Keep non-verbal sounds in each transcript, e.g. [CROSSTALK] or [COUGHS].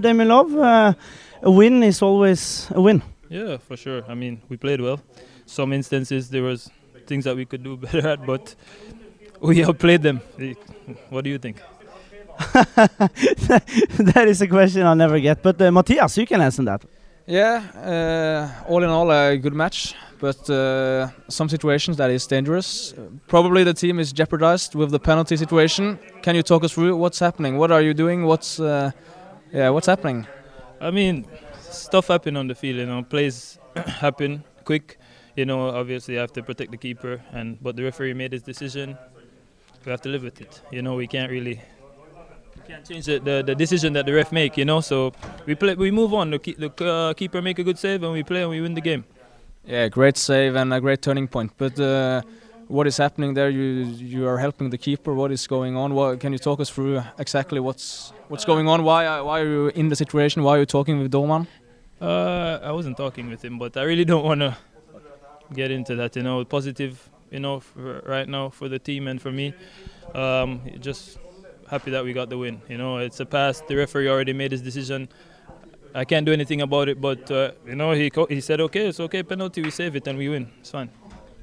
Damion Lowe, uh, a win is always a win. Yeah, for sure. I mean, we played well. Some instances there was things that we could do [LAUGHS] better at, but we outplayed them. What do you think? [LAUGHS] that is a question I'll never get. But uh, Matthias, you can answer that. Yeah, uh, all in all, a good match, but uh, some situations that is dangerous. Probably the team is jeopardized with the penalty situation. Can you talk us through what's happening? What are you doing? What's uh, yeah, what's happening? I mean, stuff happen on the field. You know, plays [COUGHS] happen quick. You know, obviously I have to protect the keeper, and but the referee made his decision. We have to live with it. You know, we can't really we can't change the, the, the decision that the ref make. You know, so we play, we move on. The, the uh, keeper make a good save, and we play and we win the game. Yeah, great save and a great turning point. But uh, what is happening there? You you are helping the keeper. What is going on? What, can you talk us through exactly what's what's going on? Why why are you in the situation? Why are you talking with Dolman? Uh, I wasn't talking with him, but I really don't want to get into that. You know, positive. You know, right now for the team and for me, um, just happy that we got the win. You know, it's a pass. The referee already made his decision. I can't do anything about it, but uh, you know, he he said, okay, it's okay, penalty, we save it and we win. It's fine.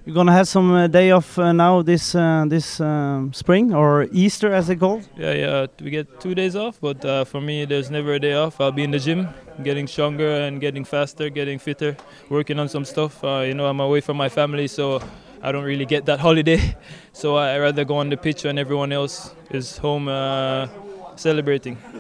You're gonna have some uh, day off uh, now this uh, this um, spring or Easter as they call. Yeah, yeah. We get two days off, but uh, for me, there's never a day off. I'll be in the gym, getting stronger and getting faster, getting fitter, working on some stuff. Uh, you know, I'm away from my family, so I don't really get that [LAUGHS] holiday. So I rather go on the pitch when everyone else is home celebrating.